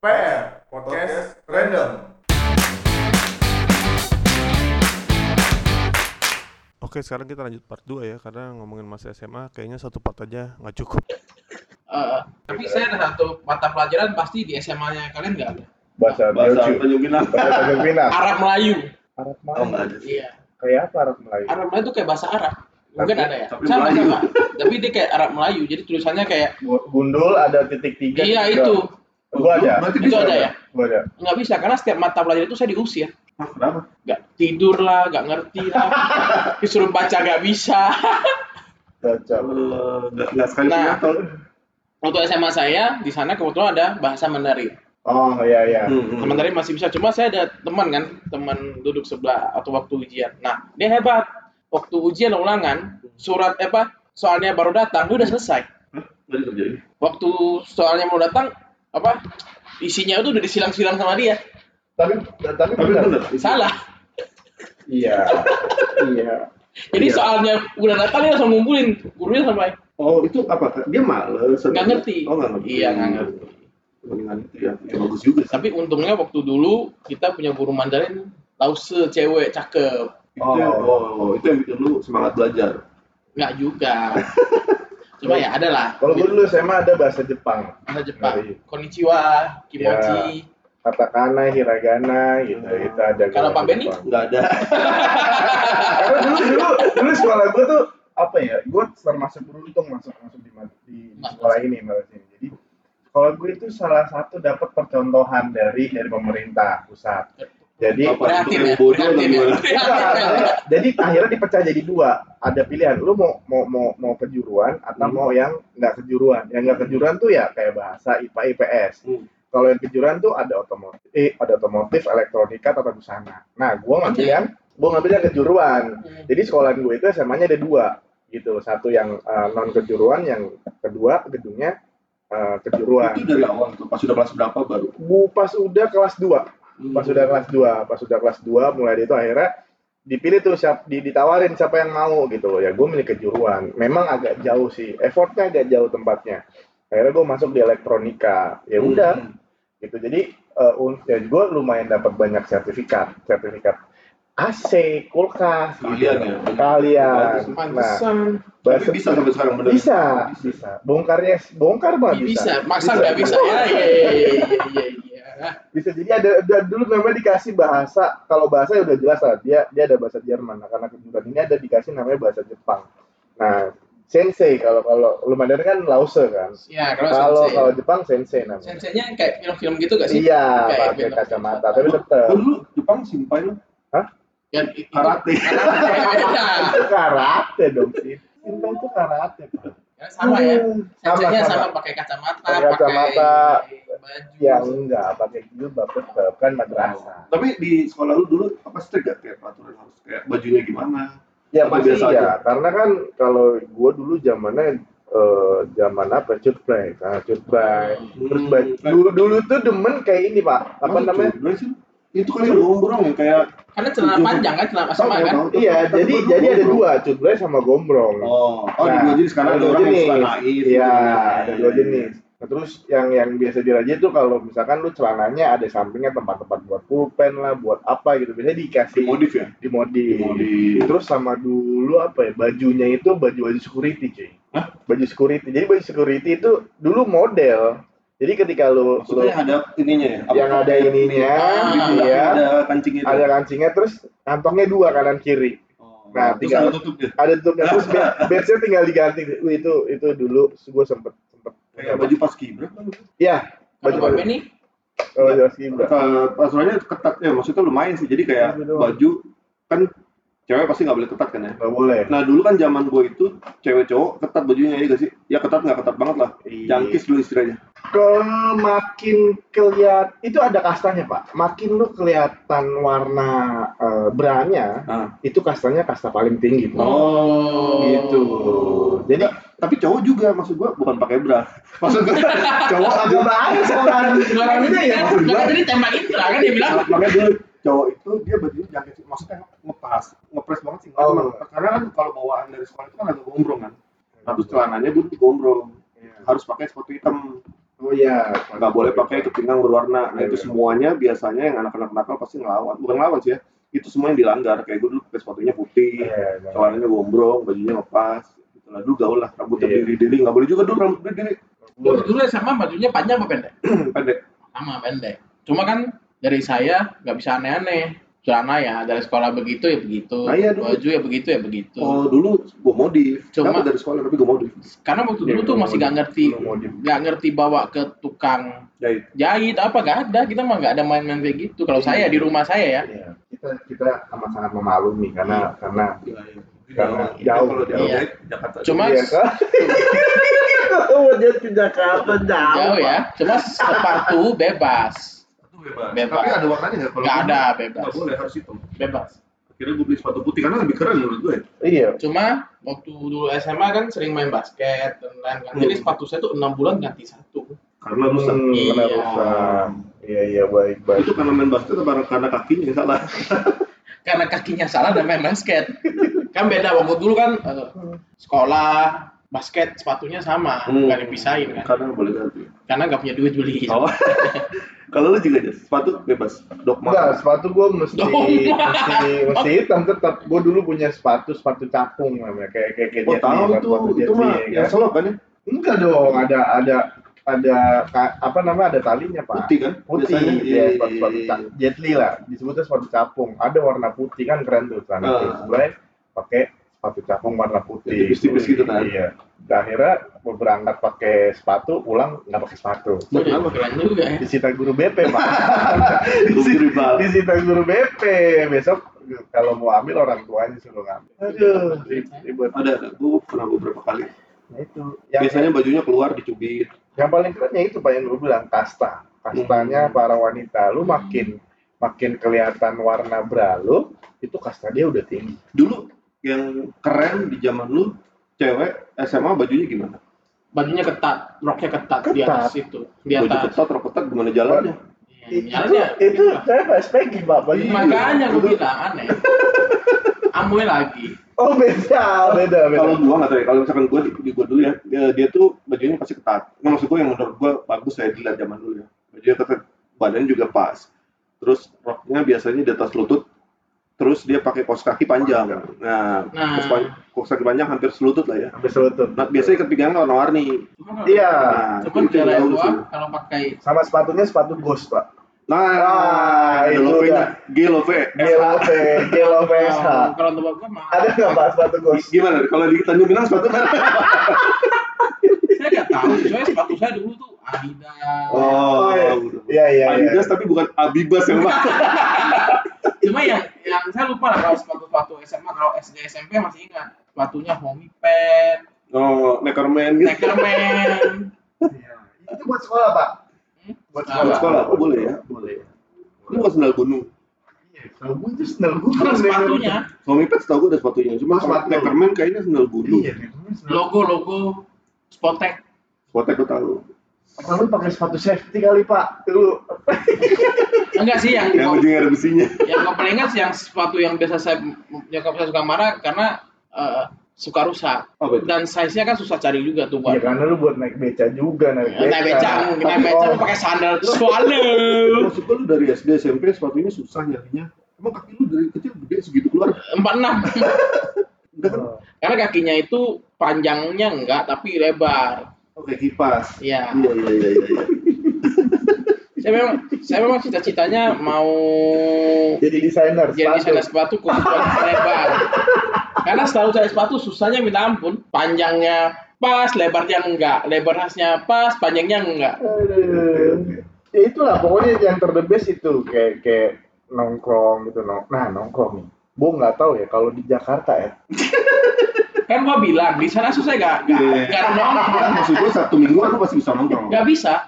PR Podcast Random. Oke, sekarang kita lanjut part 2 ya, karena ngomongin masa SMA kayaknya satu part aja nggak cukup. Eh, tapi saya ada satu mata pelajaran pasti di SMA-nya kalian nggak ada. Bahasa bahasa Teochew. Tanjung Pinang. Bahasa Tanjung Pinang. Arab Melayu. Arab Oh enggak Melayu. ada. Iya. Kayak apa Arab Melayu? Arab Melayu itu kayak bahasa Arab. Mungkin Tapi- ada ya. tapi Sama Melayu. sama. tapi dia kayak Arab Melayu. Jadi tulisannya kayak Gu- Gundul ada titik tiga. iya itu. Gua ada. Berarti Itu bisa ada ya? Gua ada. Nggak bisa karena setiap mata pelajaran itu saya diusir. Hah, kenapa? Nggak tidur lah, nggak ngerti lah. Disuruh baca nggak bisa. Baca. Eh, Enggak enggak sekali Nah. Waktu SMA saya di sana kebetulan ada bahasa Mandarin. Oh iya iya. Hmm. Mandarin masih bisa. Cuma saya ada teman kan, teman duduk sebelah atau waktu ujian. Nah, dia hebat. Waktu ujian ulangan, surat apa? Soalnya baru datang, dia udah selesai. Hah? Dikerjain. Waktu soalnya mau datang, apa? Isinya itu udah disilang-silang sama dia. Tapi tapi Tapi benar. bener. Salah. Iya. iya. Jadi Iya. soalnya udah datang dia langsung ngumpulin. Gurunya sampai Oh, itu apa? Dia males. nggak ngerti. Oh, nggak ngerti. Iya, nggak ngerti. Mendingan itu ya. Ya bagus juga sih. Tapi untungnya waktu dulu kita punya guru Mandarin lause cewek cakep. Itu, oh. itu yang bikin lu semangat belajar. Nggak juga. Cuma ya ada lah. Kalau gue dulu SMA ada bahasa Jepang. bahasa Jepang. Dari- Konnichiwa, kimochi. Katakana, hiragana gitu. Hmm. Itu ada. Kalau Pak Benny? Jepang. Nggak ada. Karena dulu dulu dulu sekolah gue tuh apa ya? Gue termasuk beruntung masuk masuk di di, di sekolah ini malah sini. Jadi sekolah gue itu salah satu dapat percontohan dari dari pemerintah pusat. Jadi Untuk ya, bodoh ya. ya. jadi akhirnya dipecah jadi dua. Ada pilihan, lu mau mau mau mau kejuruan atau Hmm. mau yang nggak kejuruan. Yang nggak kejuruan tuh ya kayak bahasa IPA IPS. Hmm. Kalau yang kejuruan tuh ada otomotif, eh, ada otomotif, elektronika, tata busana. Nah, gua ngambil yang gua ngambil yang kejuruan. Hmm. Jadi sekolahan gue itu SMA-nya ada dua gitu. Satu yang non kejuruan, yang kedua gedungnya eh, kejuruan. Itu dari awal tuh. Pas sudah kelas berapa baru? Bu pas udah kelas 2 pas udah kelas 2 pas udah kelas 2 mulai itu akhirnya dipilih tuh siap di, ditawarin siapa yang mau gitu loh ya gue milih kejuruan memang agak jauh sih effortnya agak jauh tempatnya akhirnya gue masuk di elektronika ya Hmm. udah gitu jadi eh, un- ya gue lumayan dapat banyak sertifikat sertifikat AC kulkas Kalian gitu. ya? kalian nah Pantesan. Tapi bahasa- bisa sampai sekarang bener. bisa bisa bongkarnya bongkar mah bisa. bisa Masa nggak bisa? Ya, iya, iya, iya, iya, iya. Bisa jadi ada, ada dulu namanya dikasih bahasa kalau bahasa ya udah jelas lah dia dia ada bahasa Jerman nah karena kejuruan ini ada dikasih namanya bahasa Jepang nah sensei kalau kalau lu Mandarin kan lause kan Ya, kalau kalau sensei. kalau Jepang sensei namanya Senseinya kayak film-film gitu gak sih? iya Kayak pakai kacamata tapi tetap Oh, dulu Jepang simpai lu. Ya, itu, Karate. Karate dong sih Cinta itu karate Pak. Ya, sama ya. Sama, Senseinya sama. sama pakai kacamata, Pakai kacamata. baju. ya enggak pakai jilbab tetap kan madrasah Tapi di sekolah lu dulu apa strict gak kayak peraturan harus kayak bajunya gimana? Ya biasa ya, aja? karena kan kalau gua dulu zamannya eh, zaman apa cutbray, nah. Terus Hmm. baju dulu, dulu tuh demen kayak ini pak, apa Oh, namanya? cutbray sih? Itu kali gombrong yang kayak Karena celana panjang kan, celana sama Oh, kan? Iya, jadi jadi ada dua cutbray sama gombrong. Oh, oh Nah, di dua jenis karena ada orang yang suka naik. gitu Iya, ada dua jenis. Nah, terus yang yang biasa dirajin tuh kalau misalkan lu celananya ada sampingnya tempat-tempat buat pulpen lah, buat apa gitu. Biasanya dikasih Dimodif ya? dimodif. Dimodif. Terus sama dulu apa ya bajunya itu baju baju security cuy. Hah? Baju security. Jadi baju security itu dulu model. Jadi ketika lu, lu Maksudnya ada ininya ya? Apa- yang ada ininya, Ah, gitu Ada, ya, ada kancingnya. ada kancingnya terus kantongnya dua kanan kiri. Oh, Nah, terus tinggal- ada tutupnya. Ada tutupnya terus bed- bednya tinggal diganti. Wih, itu itu dulu gue sempet sempet. Kayak baju pas kibra kan. Iya, baju baju. Benny, Oh, jelas Gibra. Ke- Aturannya ketat ya, maksudnya lumayan sih. Jadi kayak doang. baju kan cewek pasti nggak boleh ketat kan ya. Nggak boleh. Nah dulu kan zaman gue itu cewek cowok ketat bajunya ya gak sih? Ya ketat nggak ketat banget lah. Iya. Jangkis dulu istilahnya. Kalau makin kelihatan itu ada kastanya pak. Makin lu kelihatan warna eh, branya, Nah. itu kastanya kasta paling tinggi. Pak. Oh. Gitu. Jadi Tapi cowok juga maksud gue bukan pakai bra. Maksud gue cowok agak bahaya sekolah ini ya. kan, kalau tadi tembak Indra kan dia bilang. makanya dulu cowok itu dia bajunya jangkis maksudnya ngepas ngepres banget sih Oh. Karena kan kalau bawaan dari sekolah itu kan agak gombrong kan terus celananya dulu digombrong Iya. harus pakai sepatu hitam Oh iya. nggak boleh pakai kepingan berwarna. Nah itu iya. semuanya biasanya yang anak-anak nakal pasti ngelawan. Bukan ngelawan sih ya. Itu semua yang dilanggar. Kayak gue dulu pakai sepatunya putih, Iya, iya. celananya gombrong, bajunya lepas. Gitu lah dulu gaul lah, rambutnya Iya. berdiri-diri. Nggak boleh juga dulu rambut berdiri. Dulu, dulu SMA bajunya panjang apa pendek? Pendek. Sama pendek. Cuma kan dari saya nggak bisa aneh-aneh. Celana ya dari sekolah begitu ya begitu. Nah, iya, dulu. Baju ya begitu ya begitu. Oh dulu gue modif. Cuma- dari sekolah tapi gue modif. Karena waktu dulu Iya, tuh masih nggak ngerti nggak ngerti bawa ke tukang Jahit. jahit apa nggak ada kita mah nggak ada main-main kayak gitu kalau saya di rumah saya ya Iya. Kita kita amat sangat memaklumi karena karena Karena Iya, jauh, kalau jauh. jahit Jakarta. Cuma- Iya kan? Kalau dia ke Jakarta jauh. jauh ya cuma sepatu bebas bebas. Bebas. Tapi ada warnanya nggak? Kalau Nggak ada, nggak bebas. boleh harus hitam. bebas Akhirnya gue beli sepatu putih karena lebih keren menurut gue. Iya. cuma waktu dulu SMA kan sering main basket dan lain kan jadi Hmm. sepatu saya tuh enam bulan ganti satu Karena rusak. Hmm, Iya. rusak. Iya iya baik baik. Itu karena main basket atau karena kakinya yang salah? karena kakinya salah dan main basket kan beda waktu dulu kan eh, sekolah basket sepatunya sama Hmm. nggak dipisahin kan Karena nggak boleh ganti. karena nggak punya duit beli Oh. Kalau lu juga sepatu bebas. Dogma. Enggak, sepatu gue mesti Dong. mesti mesti hitam tetap. Gue dulu punya sepatu sepatu capung namanya kayak kayak kayak Oh tahu tuh, Jet itu mah ya kan? selop kan ya? Enggak dong, ada ada ada apa namanya ada talinya pak. Putih kan? Putih, Biasanya, ya iya, sepatu sepatu iya, iya. Jet Li lah, disebutnya sepatu capung. Ada warna putih kan keren tuh celana Ah. uh. sebelah pakai sepatu capung warna putih. Tipis-tipis gitu kan? Iya. Akhirnya mau berangkat pakai sepatu, pulang nggak pakai sepatu. Kenapa? keren juga ya Disita guru BP pak. Rival. disita guru BP besok kalau mau ambil orang tuanya suruh ngambil aduh ribet Ada, ada. Gue pernah beberapa kali. nah itu yang, Biasanya bajunya keluar dicubit. yang paling kerennya itu pak yang gue bilang kasta kastanya Hmm. para wanita lu makin makin kelihatan warna bra lu itu kasta dia udah tinggi Dulu yang keren di zaman lu, cewek SMA bajunya gimana? bajunya ketat roknya ketat, di Ketat. atas itu di Baju atas ketat, rok ketat gimana jalannya? Iya, itu jalannya itu gitu saya nggak SPG pak baju makanya gue bilang aneh amoy lagi oh beda beda beda Kalau gua nggak tahu ya, kalau misalkan gua di, di gua dulu ya, dia, dia tuh bajunya pasti ketat. Nah, maksud gua yang menurut gua bagus saya dilihat zaman dulu ya. Bajunya ketat, badannya juga pas. Terus roknya biasanya di atas lutut, terus dia pakai kaos kaki panjang. Nah, Nah. kaos, kaki panjang hampir selutut lah ya. habis lutut Nah, biasanya ikat pinggang warna-warni. Iya Nah, cuman itu yang gua kalau pakai sama sepatunya sepatu ghost pak Nah, Ah, ada itu logonya. G Love. GLOV GLOV SH kalau tempat gua mah ada nggak pak sepatu ghost Gimana? Kalau di Tanjung Pinang sepatu merah. saya nggak tahu soalnya sepatu saya dulu tuh Adidas Oh, iya. Iya iya iya. Adidas tapi bukan Abibas yang Pak. Cuma yang yang saya lupa lah kalau sepatu-sepatu SMA kalau SD SMP masih ingat sepatunya Homipad, Oh, Neckerman gitu. Neckerman Iya. Itu buat sekolah pak. Buat Ah, Buat sekolah, oh, boleh ya? Boleh. Ini bukan sendal gunung. Iya. Kalau gue itu sendal gue. Kalau sepatunya Suami pet setahu gue ada sepatunya. Cuma sepatu. Neckerman kayaknya sendal gunung. Iya. sendal. logo-logo Spotek Spotek gue tahu. Apa lu pakai sepatu safety kali pak? Lu. enggak sih yang Yang ujungnya ada besinya. yang gue paling ingat sih yang sepatu yang biasa saya yang saya suka marah karena eh, suka rusak itu? dan size nya kan susah cari juga tuh Ya buat karena lu buat naik beca juga naik beca. naik beca naik beca lu pakai sandal swallow Maksud lu dari SD SMP sepatunya susah nyarinya. Emang kaki lu dari kecil gede segitu keluar? empat enam kan? Oh. karena kakinya itu panjangnya enggak tapi lebar Oke kipas. ya Iya iya iya iya. iya. saya memang saya memang cita-citanya mau Jadi desainer jadi sepatu. desainer sepatu khusus buat lebar karena selalu cari sepatu susahnya minta ampun panjangnya pas lebarnya enggak lebarnya pas panjangnya enggak Aduh. Ya itulah pokoknya yang terdebes itu kayak kayak nongkrong gitu nong. Nah nongkrong nih. Gue nggak tahu ya kalau di Jakarta ya. kan gua bilang di sana susah gak gak, Iya. gak nongkrong Maksud gue Sabtu Minggu lu pasti bisa nongkrong. Gak bisa.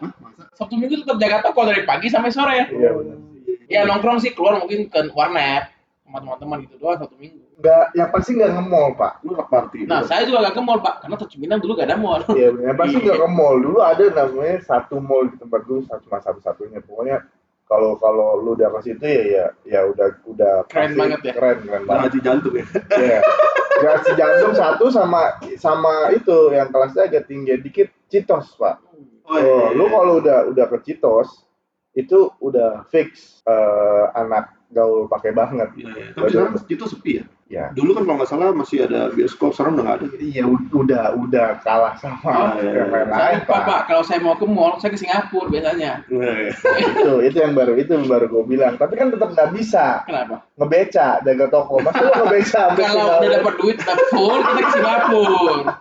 Sabtu Minggu tetap jaga toko dari pagi sampai sore. Iya benar. Ya nongkrong sih keluar mungkin ke warnet sama teman-teman gitu doang satu minggu. Nggak, yang pasti nggak nge-mall pak. Lu rock party. Nah saya juga gak ke mall pak, karena Tanjung Pinang dulu gak ada mall. Iya, yang pasti Iya. nggak ke mall. Dulu ada namanya satu mall di tempat gue cuma satu-satunya. Pokoknya kalau kalau lu udah ke situ ya ya ya udah udah Keren pasti banget ya. Keren keren banget. Haji jantung ya. Iya. Garasi jantung satu sama sama itu yang kelasnya agak tinggi dikit Citos pak. Oh, iya, Oh, iya, lu iya. kalau udah udah ke Citos itu udah fix eh, anak gaul pakai banget. Iya, iya. Tapi sekarang itu sepi ya. Ya. Dulu kan kalau nggak salah masih ada bioskop, sekarang udah nggak ada. Iya, udah udah kalah sama Oh, iya, yang iya. Pak. Pak, kalau saya mau ke mall, saya ke Singapura biasanya. Iya. Itu itu yang baru itu yang baru gue bilang. Tapi kan tetap nggak bisa Kenapa? ngebeca jaga toko. Masa lu ngebeca? Kalau udah dapat duit udah full, kita ke Singapura.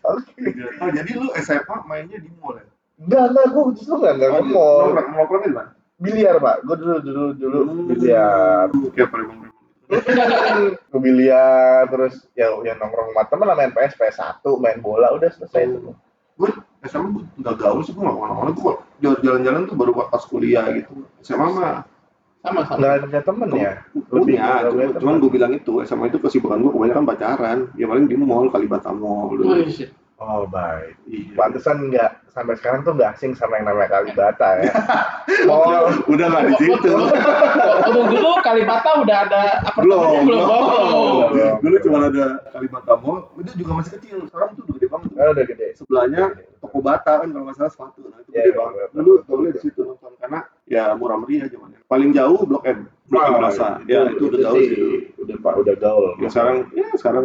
Oke. Oh, jadi lu SMA mainnya di mall ya? Enggak, enggak, gue justru enggak, enggak Oh, ke mall. Nongkrong, nongkrongnya di mana? Biliar, Pak. Gue dulu, dulu, dulu Hmm. biliar. Kayak preman-preman. Gue biliar, terus ya yang nongkrong sama temen lah main PS, PS1, main bola, udah selesai itu. Gue SMA gue nggak gaul sih, gue nggak ke mana-mana. Gue jalan-jalan tuh baru pas kuliah gitu. SMA mah Sama sama. Enggak ada punya temen ya? Lebih punya, nggak cuma, punya cuman temen. gue bilang itu SMA itu kesibukan gue kebanyakan pacaran. Ya paling di mall, Kalibata Mall. dulu. Wih, shit. Oh, baik. Iya. Pantesan nggak sampai sekarang tuh nggak asing sama yang namanya Kalibata ya. Mall, Udah nggak di situ. Waktu dulu Kalibata udah ada belum, apartemennya belum? belum. Oh. Belum. Dulu cuma ada Kalibata Mall, itu juga masih kecil. Sekarang tuh udah gede banget. oh, udah gede. Sebelahnya toko bata kan kalau nggak salah sepatu. Nah, itu Iya, gede iya, banget. iya. Dulu gaulnya di situ nonton karena ya murah meriah zamannya. Paling jauh Blok M, Blok M Plaza. Ya itu udah jauh sih. sih. Udah Pak, udah gaul. Ya sekarang, ya sekarang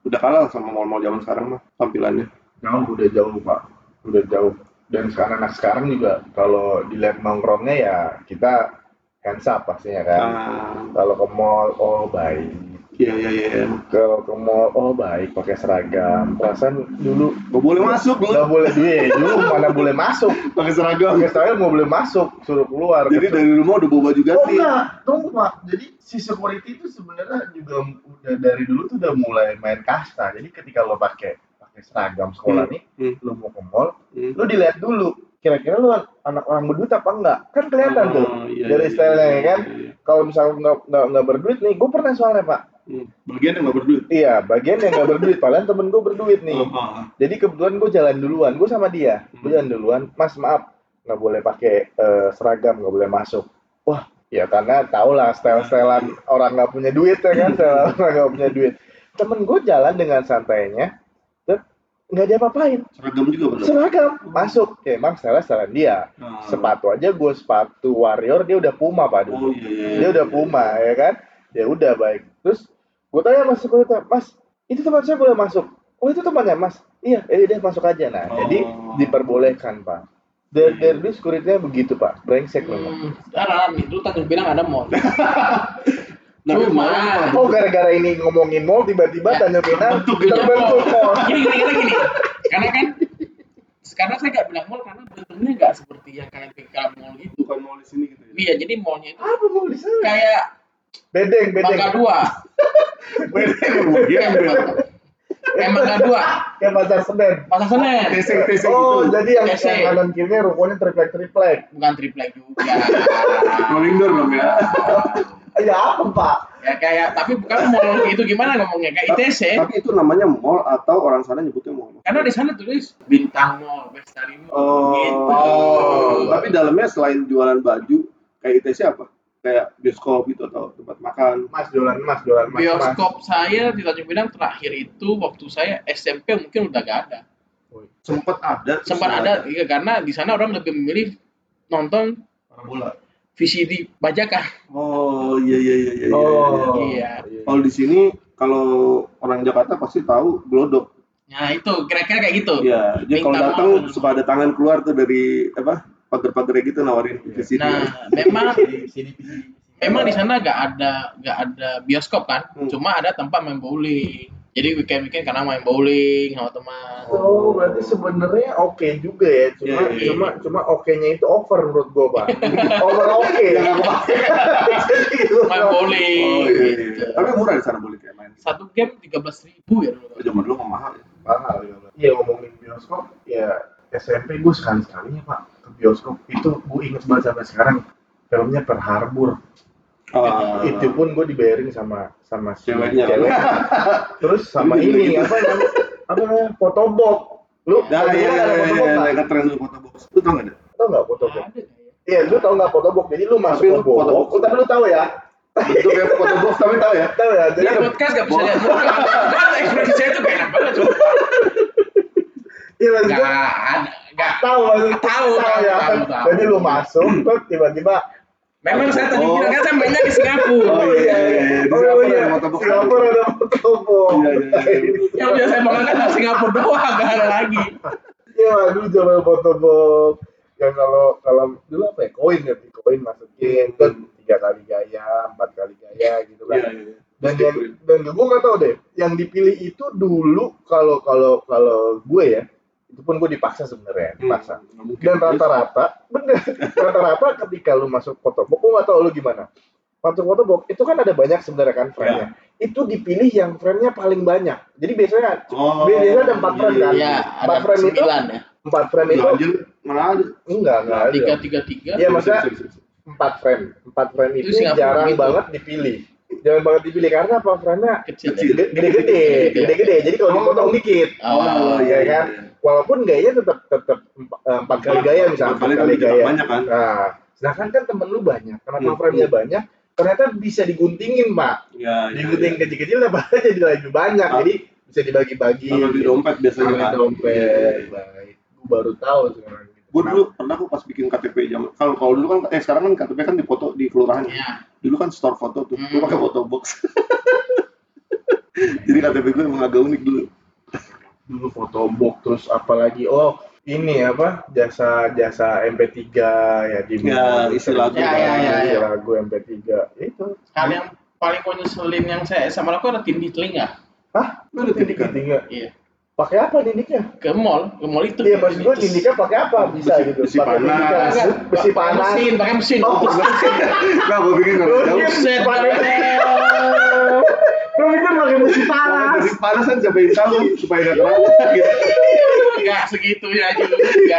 udah kalah sama mall-mall zaman sekarang mah tampilannya. Jauh, udah jauh Pak. Udah jauh. Dan sekarang anak sekarang juga kalau dilihat nongkrongnya ya kita hands up pastinya kan. Ah, Kalau ke mall, oh baik. iya iya iya. Kalau ke mall, oh baik pakai seragam. Perasaan dulu Gak boleh masuk nggak lu boleh duit. Dulu mana boleh masuk. pakai seragam. Pakai seragam nggak boleh masuk, suruh keluar. Jadi dari rumah udah bawa baju Oh ganti. enggak, tunggu Pak. Jadi si security itu sebenarnya juga udah dari dulu tuh udah mulai main kasta. Jadi ketika lo pakai seragam sekolah Hmm, nih, hmm. lo mau ke mall, Hmm. lo dilihat dulu. Kira-kira lo anak orang berduit apa enggak? Kan kelihatan tuh Oh, iya, dari iya, stylenya iya, ya kan. iya, iya. Kalau misalnya nggak nggak nggak berduit nih, gue pernah soalnya Pak. Hmm. Bagian yang nggak berduit. Iya, bagian yang nggak berduit. Padahal temen gue berduit nih. Oh, ah. Jadi kebetulan gue jalan duluan, gue sama dia, gue Hmm. jalan duluan. Mas maaf, nggak boleh pakai eh, seragam, nggak boleh masuk. Wah, ya karena tau lah style-stylean orang nggak punya duit ya kan, style orang nggak punya duit. Temen gue jalan dengan santainya, nggak dia apain Seragam juga bener. seragam masuk. Ya, emang style style dia. Ah. Sepatu aja gue sepatu warrior, dia udah puma pak Oh dulu. iya iya. Dia udah puma ya kan, ya udah baik. Terus gue tanya mas security, mas itu teman saya boleh masuk? Oh itu temannya mas? Iya, eh dia masuk aja. Nah, Oh. jadi diperbolehkan pak. Dari dari dulu security-nya begitu pak, brengsek memang. Hmm, Sekarang nih, dulu tadi bilang ada mall. Tapi Cuma, Oh gara-gara ini ngomongin mall tiba-tiba Ya, Tanjung Pinang terbentuk mall. gini gini gini gini. Karena kan sekarang saya nggak bilang mall karena bentuknya nggak seperti yang kalian pikir mall itu. bukan mall di sini gitu ya. Iya, jadi mallnya itu Apa mall di sana? kayak Bedeng, bedeng. Mangga Dua. Bedeng. Kayak kayak Mangga Dua. Kayak pasar Senen. Pasar Senen. Teseng-teseng Oh, gitu. jadi yang, TC. yang kanan kirinya rukonya triplek-triplek. Bukan triplek juga. Rolling door dong ya. Ya apa pak? ya kayak tapi bukan mall itu gimana ngomongnya kayak ITC. Tapi itu namanya mall atau orang sana nyebutnya mall. Karena di sana tulis Bintang Mall, Bestari Mall. Oh, gitu. tapi dalamnya selain jualan baju, kayak ITC apa? Kayak bioskop gitu atau tempat makan. Mas jualan mas, jualan mas. mas. Bioskop saya di Tanjung Pinang terakhir itu waktu saya SMP mungkin udah gak ada. Sempat ada. Sempat ada iya, karena di sana orang lebih memilih nonton bola. VCD bajakan. Oh iya iya iya iya. Oh. Iya. Kalau di sini kalau orang Jakarta pasti tahu glodok. Nah itu kira-kira kayak gitu. Iya, jadi kalau datang suka ada tangan keluar tuh dari apa pagar-pagar gitu nawarin ke sini. Nah memang Sini, sini. memang di sana gak ada gak ada bioskop kan, Hmm. cuma ada tempat main bowling. Jadi weekend-weekend karena main bowling sama teman. Oh, berarti sebenarnya oke juga ya. Cuma Iya, iya, cuma cuma oke-nya itu over menurut gua, Pak. over oke. Itu. Main bowling. Oh iya, iya. gitu. Tapi murah di sana boleh kayak main. Satu game tiga belas ribu ya dulu. Zaman dulu mah mahal ya. Mahal ya. Iya ngomongin bioskop, ya SMP gue sekali sekalinya Pak ke bioskop itu gue inget banget sampai sekarang filmnya Pearl Harbor. Ah. itu pun gue dibayarin sama sama si Ceweknya. cewek. Terus sama juga ini gitu. apa namanya? Apa namanya? Fotobok. Lu Nah, lu iya, iya, ada iya, iya, nggak? iya, keren dulu foto box. Lu tau gak ada? Tau nggak fotobok? Ada nggak ya? Iya, lu tau nggak fotobok? Jadi lu masuk lu fotobok. oh, tapi lu tahu ya? Bentuk kayak foto box tapi tau ya? Tahu ya? Jadi Di podcast gak bisa lihat muka. Kan ekspresi saya tuh gak enak banget. cuma iya maksud Gak gua, ada, Nggak. Tahu maksudnya? Tahu, tahu, ya. tahu, tahu. Jadi lu masuk, tiba-tiba Memang saya tadi Oh. bilang kan saya mainnya ke Singapura. Oh, iya, iya, iya. Di Oh, Singapura iya. ada motobok. Singapura ada motobok. Iya, iya, iya. Yang biasa saya makan kan Singapura doang, gak ada lagi. Iya, dulu zaman motobok. Yang kalau kalau dulu apa ya? Koin ya, koin masukin kan tiga kali gaya, empat kali gaya gitu kan. Iya, iya. dan yang dan gue nggak tahu deh yang dipilih itu dulu kalau kalau kalau gue ya itu pun gue dipaksa sebenarnya Hmm, dipaksa. Mungkin. dan rata-rata bener rata-rata ketika lu masuk photobok gue nggak tahu lu gimana. Masuk photobok itu kan ada banyak sebenarnya kan frame-nya itu dipilih yang frame-nya paling banyak. Jadi biasanya Oh, biasanya ada empat frame kan? Iya, empat frame itu ya. empat frame itu ada. enggak enggak ada Tiga, tiga, tiga. Iya, maksudnya empat frame empat frame Itu itu jarang banget dipilih. Jarang banget dipilih. Karena apa? Frame-nya Kecil. Kecil. ya. gede-gede, gede-gede. Jadi kalau dipotong dikit, Oh, ya kan? Walaupun gayanya tetap tetap eh, empat kali gaya misalnya Empat kali gaya. banyak kan? Nah, sedangkan kan temen lu banyak, kenapa Hmm. frame-nya banyak? Ternyata bisa diguntingin, Pak. Iya. Digunting iya. kecil-kecil dapat jadi lebih banyak. Ah. Jadi bisa dibagi-bagi. Kalau di dompet biasanya kan. dompet. Baik. Gue baru tahu sekarang. Gue dulu pernah aku pas bikin KTP jam kalau kalau dulu kan eh sekarang kan KTP kan dipoto di kelurahan. Iya. Dulu kan store foto tuh, gue Hmm. pakai foto box. Jadi KTP gue emang agak unik dulu. Dulu fotobox terus apalagi oh ini apa jasa jasa MP3 ya di Ya, isi lagu. Ya, ya, ya, isi ya. lagu MP3 itu Hal yang paling konyol ngeselin yang saya sama aku ada tindih telinga. hah Lu ada tindikan? tindikan Iya. pakai apa dindiknya Ke mall, ke mall itu. iya maksud gua dindiknya pakai apa bisa Besi- gitu besi Pakai panas. Enggak, besi pakai panas mesin, pakai mesin. Oh, Nah, gue pikir nggak jauh. Buset, pakai Pikir pakai besi Kalau panas jadi panas kan yang tahu supaya nggak terang gitu. Enggak segitunya juga.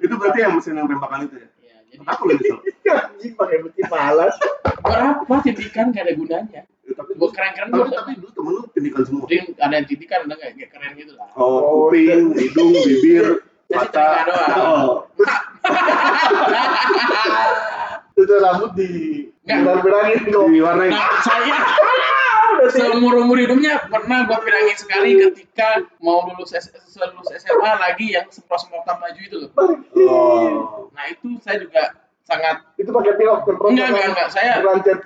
Itu berarti yang mesin yang tembakan itu ya? Ya, jadi Aku lebih kesel. anjing pakai besi panas berapa tindikan gak ada gunanya. Ya, tapi Gua keren-keren tapi, tapi dulu temen lu tindikan semua. Mungkin ada yang tindikan, nggak kayak keren gitu lah. Oh, Oh, kuping, hidung, bibir, mata. doang. Oh, itu rambut di Dong diwarnain. Nah, saya seumur umur hidupnya pernah gua bilangin sekali ketika mau lulus S lulus SMA lagi yang semprot semprotan baju itu loh. Oh. Nah itu saya juga sangat itu pakai pilok semprot enggak enggak enggak saya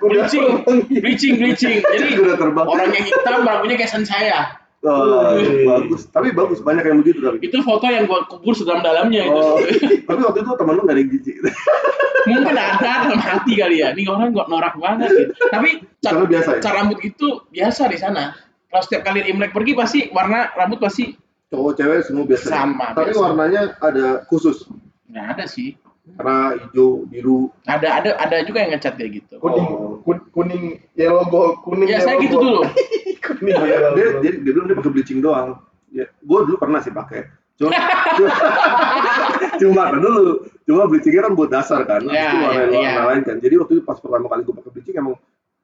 bleaching bleaching bleaching jadi terbang. orangnya hitam rambutnya kayak sen saya Oh, Wih. bagus. Tapi bagus banyak yang begitu tapi. itu foto yang gua kubur sedalam dalamnya itu Oh, tapi waktu itu temen lu gak ada yang jijik. mungkin ada dalam hati kali ya ini orang kok norak banget gitu. tapi Karena biasa ya? cat rambut itu biasa di sana kalau setiap kali Imlek pergi pasti warna rambut pasti Cowok cewek semua biasa. Sama, Tapi biasa. warnanya ada khusus. nggak ada sih Karena hijau, biru. ada ada ada juga yang ngecat kayak gitu kuning Oh. kun- kuning yellow gold kuning ya saya gitu dulu kuning dia, yellow dia, dia, dia bilang dia pakai bleaching doang. Ya, gue dulu pernah sih pakai. Cuma, cuma, kan dulu, cuma bleachingnya kan buat dasar kan, Ya, itu warna ya, warna ya. lain kan. Jadi waktu itu pas pertama kali gue pakai bleaching emang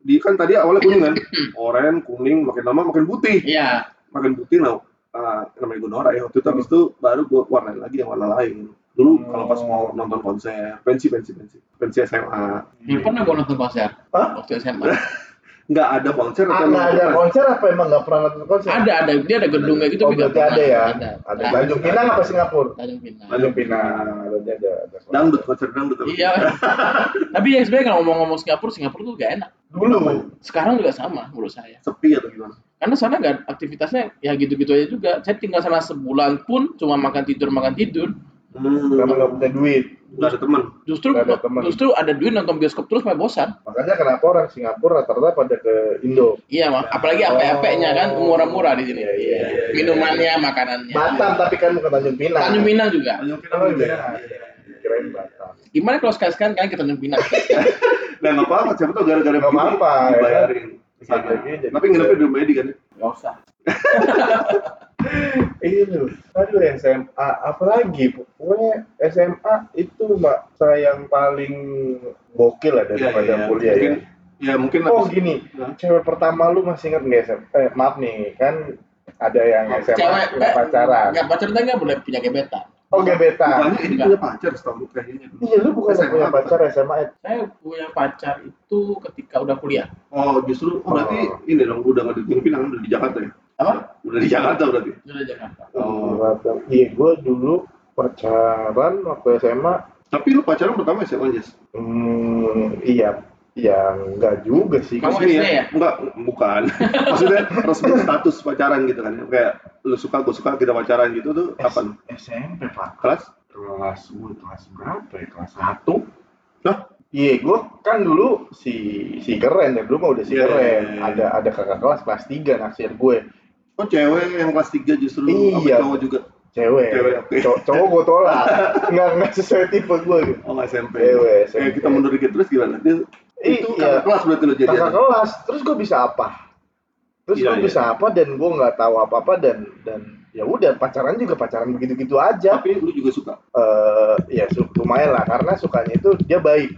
di kan tadi awalnya kuning kan, oranye, kuning, makin lama makin putih, iya. Makin putih nah, ah, namanya gue norak ya waktu itu. Habis itu baru gue warnain lagi yang warna lain. Dulu kalau pas mau nonton konser, pensi pensi pensi, pensi SMA, belum pernah gua nonton konser? Hah? waktu SMA nggak ada konser Ah, atau nggak ada konser apa emang nggak pernah nonton konser ada ada. Dia ada gedung kayak gitu oh berarti ada ya? Ada. Ada. Tanjung Pinang apa Singapura? Tanjung Pinang. Tanjung Pinang. Berarti ada ada konser. dangdut konser dangdut iya. Tapi ya sebenarnya kalau ngomong-ngomong Singapura Singapura tuh gak enak. Dulu. Sekarang juga sama menurut saya. Sepi atau gimana? karena sana nggak aktivitasnya ya gitu-gitu aja juga. Saya tinggal sana sebulan pun cuma makan tidur makan tidur Hmm, karena nggak punya duit nggak ada teman. justru ada teman. justru ada duit nonton bioskop terus malah bosan makanya kenapa orang Singapura rata-rata pada ke Indo iya mak apalagi apa-apanya kan murah-murah di sini Iya, iya, iya. minumannya makanannya Batam tapi kan bukan Tanjung Pinang Tanjung Pinang juga Tanjung Pinang Oh, juga iya. ya. kirain Batam gimana kalau sekali-sekali kalian ke Tanjung Pinang Nah nggak apa-apa, siapa tahu gara-gara Nggak apa-apa, ya. dibayarin. Bisa jadi, jadi Tapi nginepnya di rumah Edi kan? nggak usah. Iya loh, aduh SMA, apalagi? Pokoknya SMA itu mbak saya yang paling gokil lah daripada kuliah mungkin, ya. Ya mungkin Oh gini, cewek pertama lu masih ingat nggak SMA? Eh maaf nih, kan ada yang SMA cewek nggak pacaran. nggak pacaran nggak boleh punya gebetan Oh gebetan. Bukannya Enggak. punya pacar setahu kayaknya. Iya lu bukan SMA punya pacar SMA ya? saya punya pacar itu ketika udah kuliah Oh justru, oh berarti Oh. ini dong udah nggak di Tanjung Pinang, udah di Jakarta ya? Apa? Udah di Jakarta berarti. Udah Jakarta. Oh. Iya, gue dulu pacaran waktu SMA. Tapi lu pacaran pertama SMA Jas? Hmm, iya, ya enggak juga sih. Kamu SD ya? Enggak, bukan. Maksudnya resmi status pacaran gitu kan. Kayak lu suka, gue suka, kita pacaran gitu tuh kapan? SMP pak. Kelas? Kelas gue kelas berapa ya? Kelas satu. Hah? Iya, gue kan dulu si si keren ya, dulu mah udah si Iya, keren. iya, iya. Ada ada kakak kelas kelas tiga naksir gue, Oh cewek yang kelas 3 justru Iya. apa cowok juga? cewek. Cewek. Cow- cowok gue tolak, nggak nggak sesuai tipe gue. gitu. Oh SMP. Cewek, Eh, SMP. kita mundur dikit terus gimana? Dia, itu Iya. kakak kelas berarti lo jadi. kakak kelas terus gue bisa apa terus Iya, gue iya. bisa apa dan gue nggak tahu apa apa dan dan ya udah pacaran juga pacaran begitu gitu aja Tapi lu juga suka. eh ya su- lumayan lah karena sukanya itu dia baik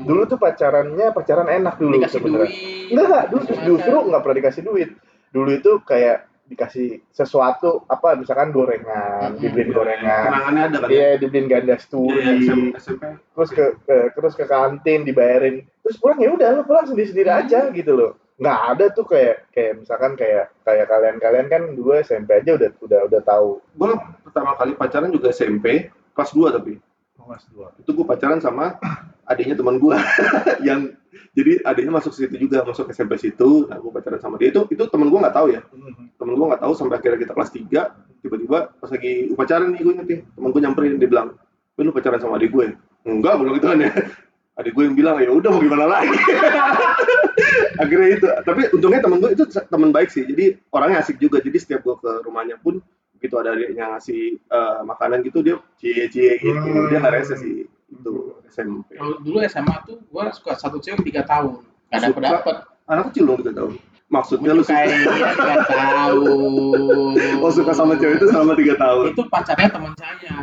dulu tuh pacarannya pacaran enak dulu Hmm. Sebenarnya enggak enggak dulu justru nggak pernah dikasih duit dulu itu kayak dikasih sesuatu apa misalkan gorengan Mm-mm. dibeliin gorengan Kenangannya ada kan? ya? Iya, dibeliin ganda sturi, SMP, SMP. terus ke, ke- terus ke kantin dibayarin terus pulang ya udah lu pulang sendiri sendiri Hmm. aja gitu loh nggak ada tuh kayak kayak misalkan kayak kayak kalian kalian kan dulu SMP aja udah udah udah tahu Gue pertama kali pacaran juga SMP, kelas 2 tapi. Kelas dua Itu gue pacaran sama adiknya teman gue. yang jadi adiknya masuk situ juga, masuk SMP situ. Nah, gue pacaran sama dia. Itu itu temen gue nggak tahu ya. Temen gue nggak tahu sampai akhirnya kita kelas 3. Tiba-tiba pas lagi upacara nih gue inget nih. Temen gue nyamperin, dia bilang, "Eh, lu pacaran sama adik gue? Enggak, gue bilang gitu kan ya. Adik gue yang bilang, ya udah mau gimana lagi. akhirnya itu tapi untungnya temen gue itu temen baik sih jadi orangnya asik juga jadi setiap gue ke rumahnya pun begitu ada adiknya ngasih eh, makanan gitu dia cie cie gitu Hmm. dia nggak rese sih itu SMP Kalau dulu SMA tuh gua suka satu cewek tiga tahun. Gak dapet dapet. anak kecil dong kita tahu maksudnya lu suka dia tiga tahun. oh suka sama cewek itu selama tiga tahun Itu pacarnya teman saya.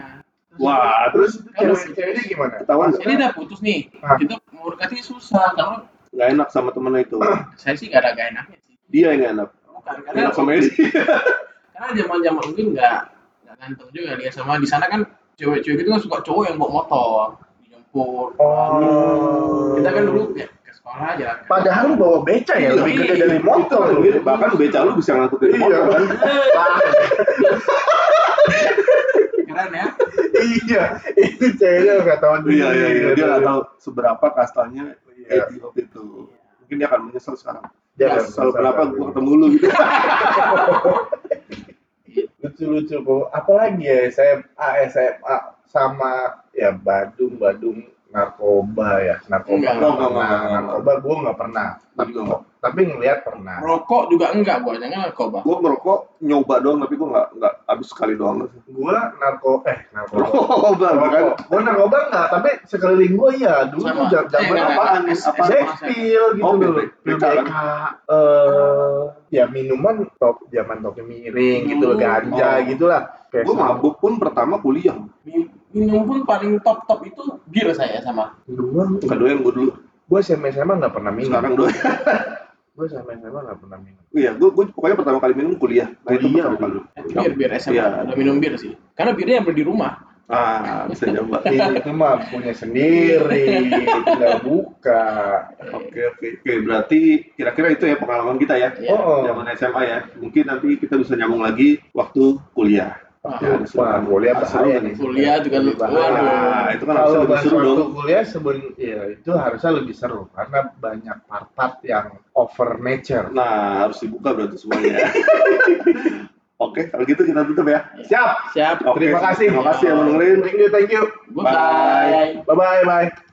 wah terus cewek ceweknya gimana ketahuan Ini udah putus nih. Ah. Itu mau dekati susah. Kalau nggak enak sama temennya itu saya sih gak ada gak enaknya sih. dia yang nggak enak Bukan Nggak karena enak sama Edi karena zaman zaman mungkin nggak nggak ganteng juga dia sama di sana kan cewek-cewek itu kan suka cowok yang bawa motor dijemput oh. Kita kan dulu ya, ke sekolah aja padahal lu bawa beca ya lebih gede dari itu motor kan lebih- bahkan beca lu bisa ngangkut dari Iya. motor kan? Keren ya. Iya itu ceweknya nggak tahu iya iya iya. Dia nggak tahu seberapa kastanya Iya. Waktu itu. Mungkin dia akan menyesal sekarang. Dia Ya, selalu kenapa gua ketemu lu gitu lucu-lucu kok apalagi ya SMA SMA sama ya Badung Badung narkoba ya narkoba Enggak, nggak enggak, pernah enggak, enggak. narkoba gue nggak pernah. Juga enggak. tapi ngelihat pernah. Rokok juga enggak gua jangan narkoba. Gua ngerokok nyoba doang tapi gua nggak nggak habis sekali doang. Gue narko eh narkoba. Narkoba kan gue narkoba enggak tapi sekeliling gue iya dulu Sama. tuh jam Eh, zaman enggak, apaan? Enggak. S- Apaan? Black pill gitu Oh, dulu. Black- pil? BK eh ya minuman top zaman topi miring gitu loh ganja gitulah. Kayak gua mabuk pun pertama kuliah minum pun paling top top itu bir saya sama. Dulu nggak doyan gua dulu. Gue SMA SMA nggak pernah minum. Sekarang doyan. Gue SMA SMA nggak pernah minum. Iya gua, gua pokoknya pertama kali minum kuliah. Nah itu Kuliah, pertama kali. Eh, bir bir SMA Iya. udah minum bir sih. Karena birnya yang beli di rumah. Ah bisa nyoba itu mah punya sendiri. Tinggal buka. Oke oke. Oke berarti kira-kira itu ya pengalaman kita ya. Iya. oh. Zaman SMA ya. Mungkin nanti kita bisa nyambung lagi waktu kuliah Ya, wah kuliah Ah, bahaya nih. nih. kuliah juga lu Lebih bahaya. Nah, itu kan harusnya kalau lebih seru dong kuliah seben ya itu harusnya lebih seru karena banyak part-part yang over nature. Nah harus dibuka berarti semuanya. Oke kalau gitu kita tutup ya. Siap. Siap. Oke, Terima kasih. terima kasih yang mendengarin thank you thank you. Goodbye. Bye. Bye bye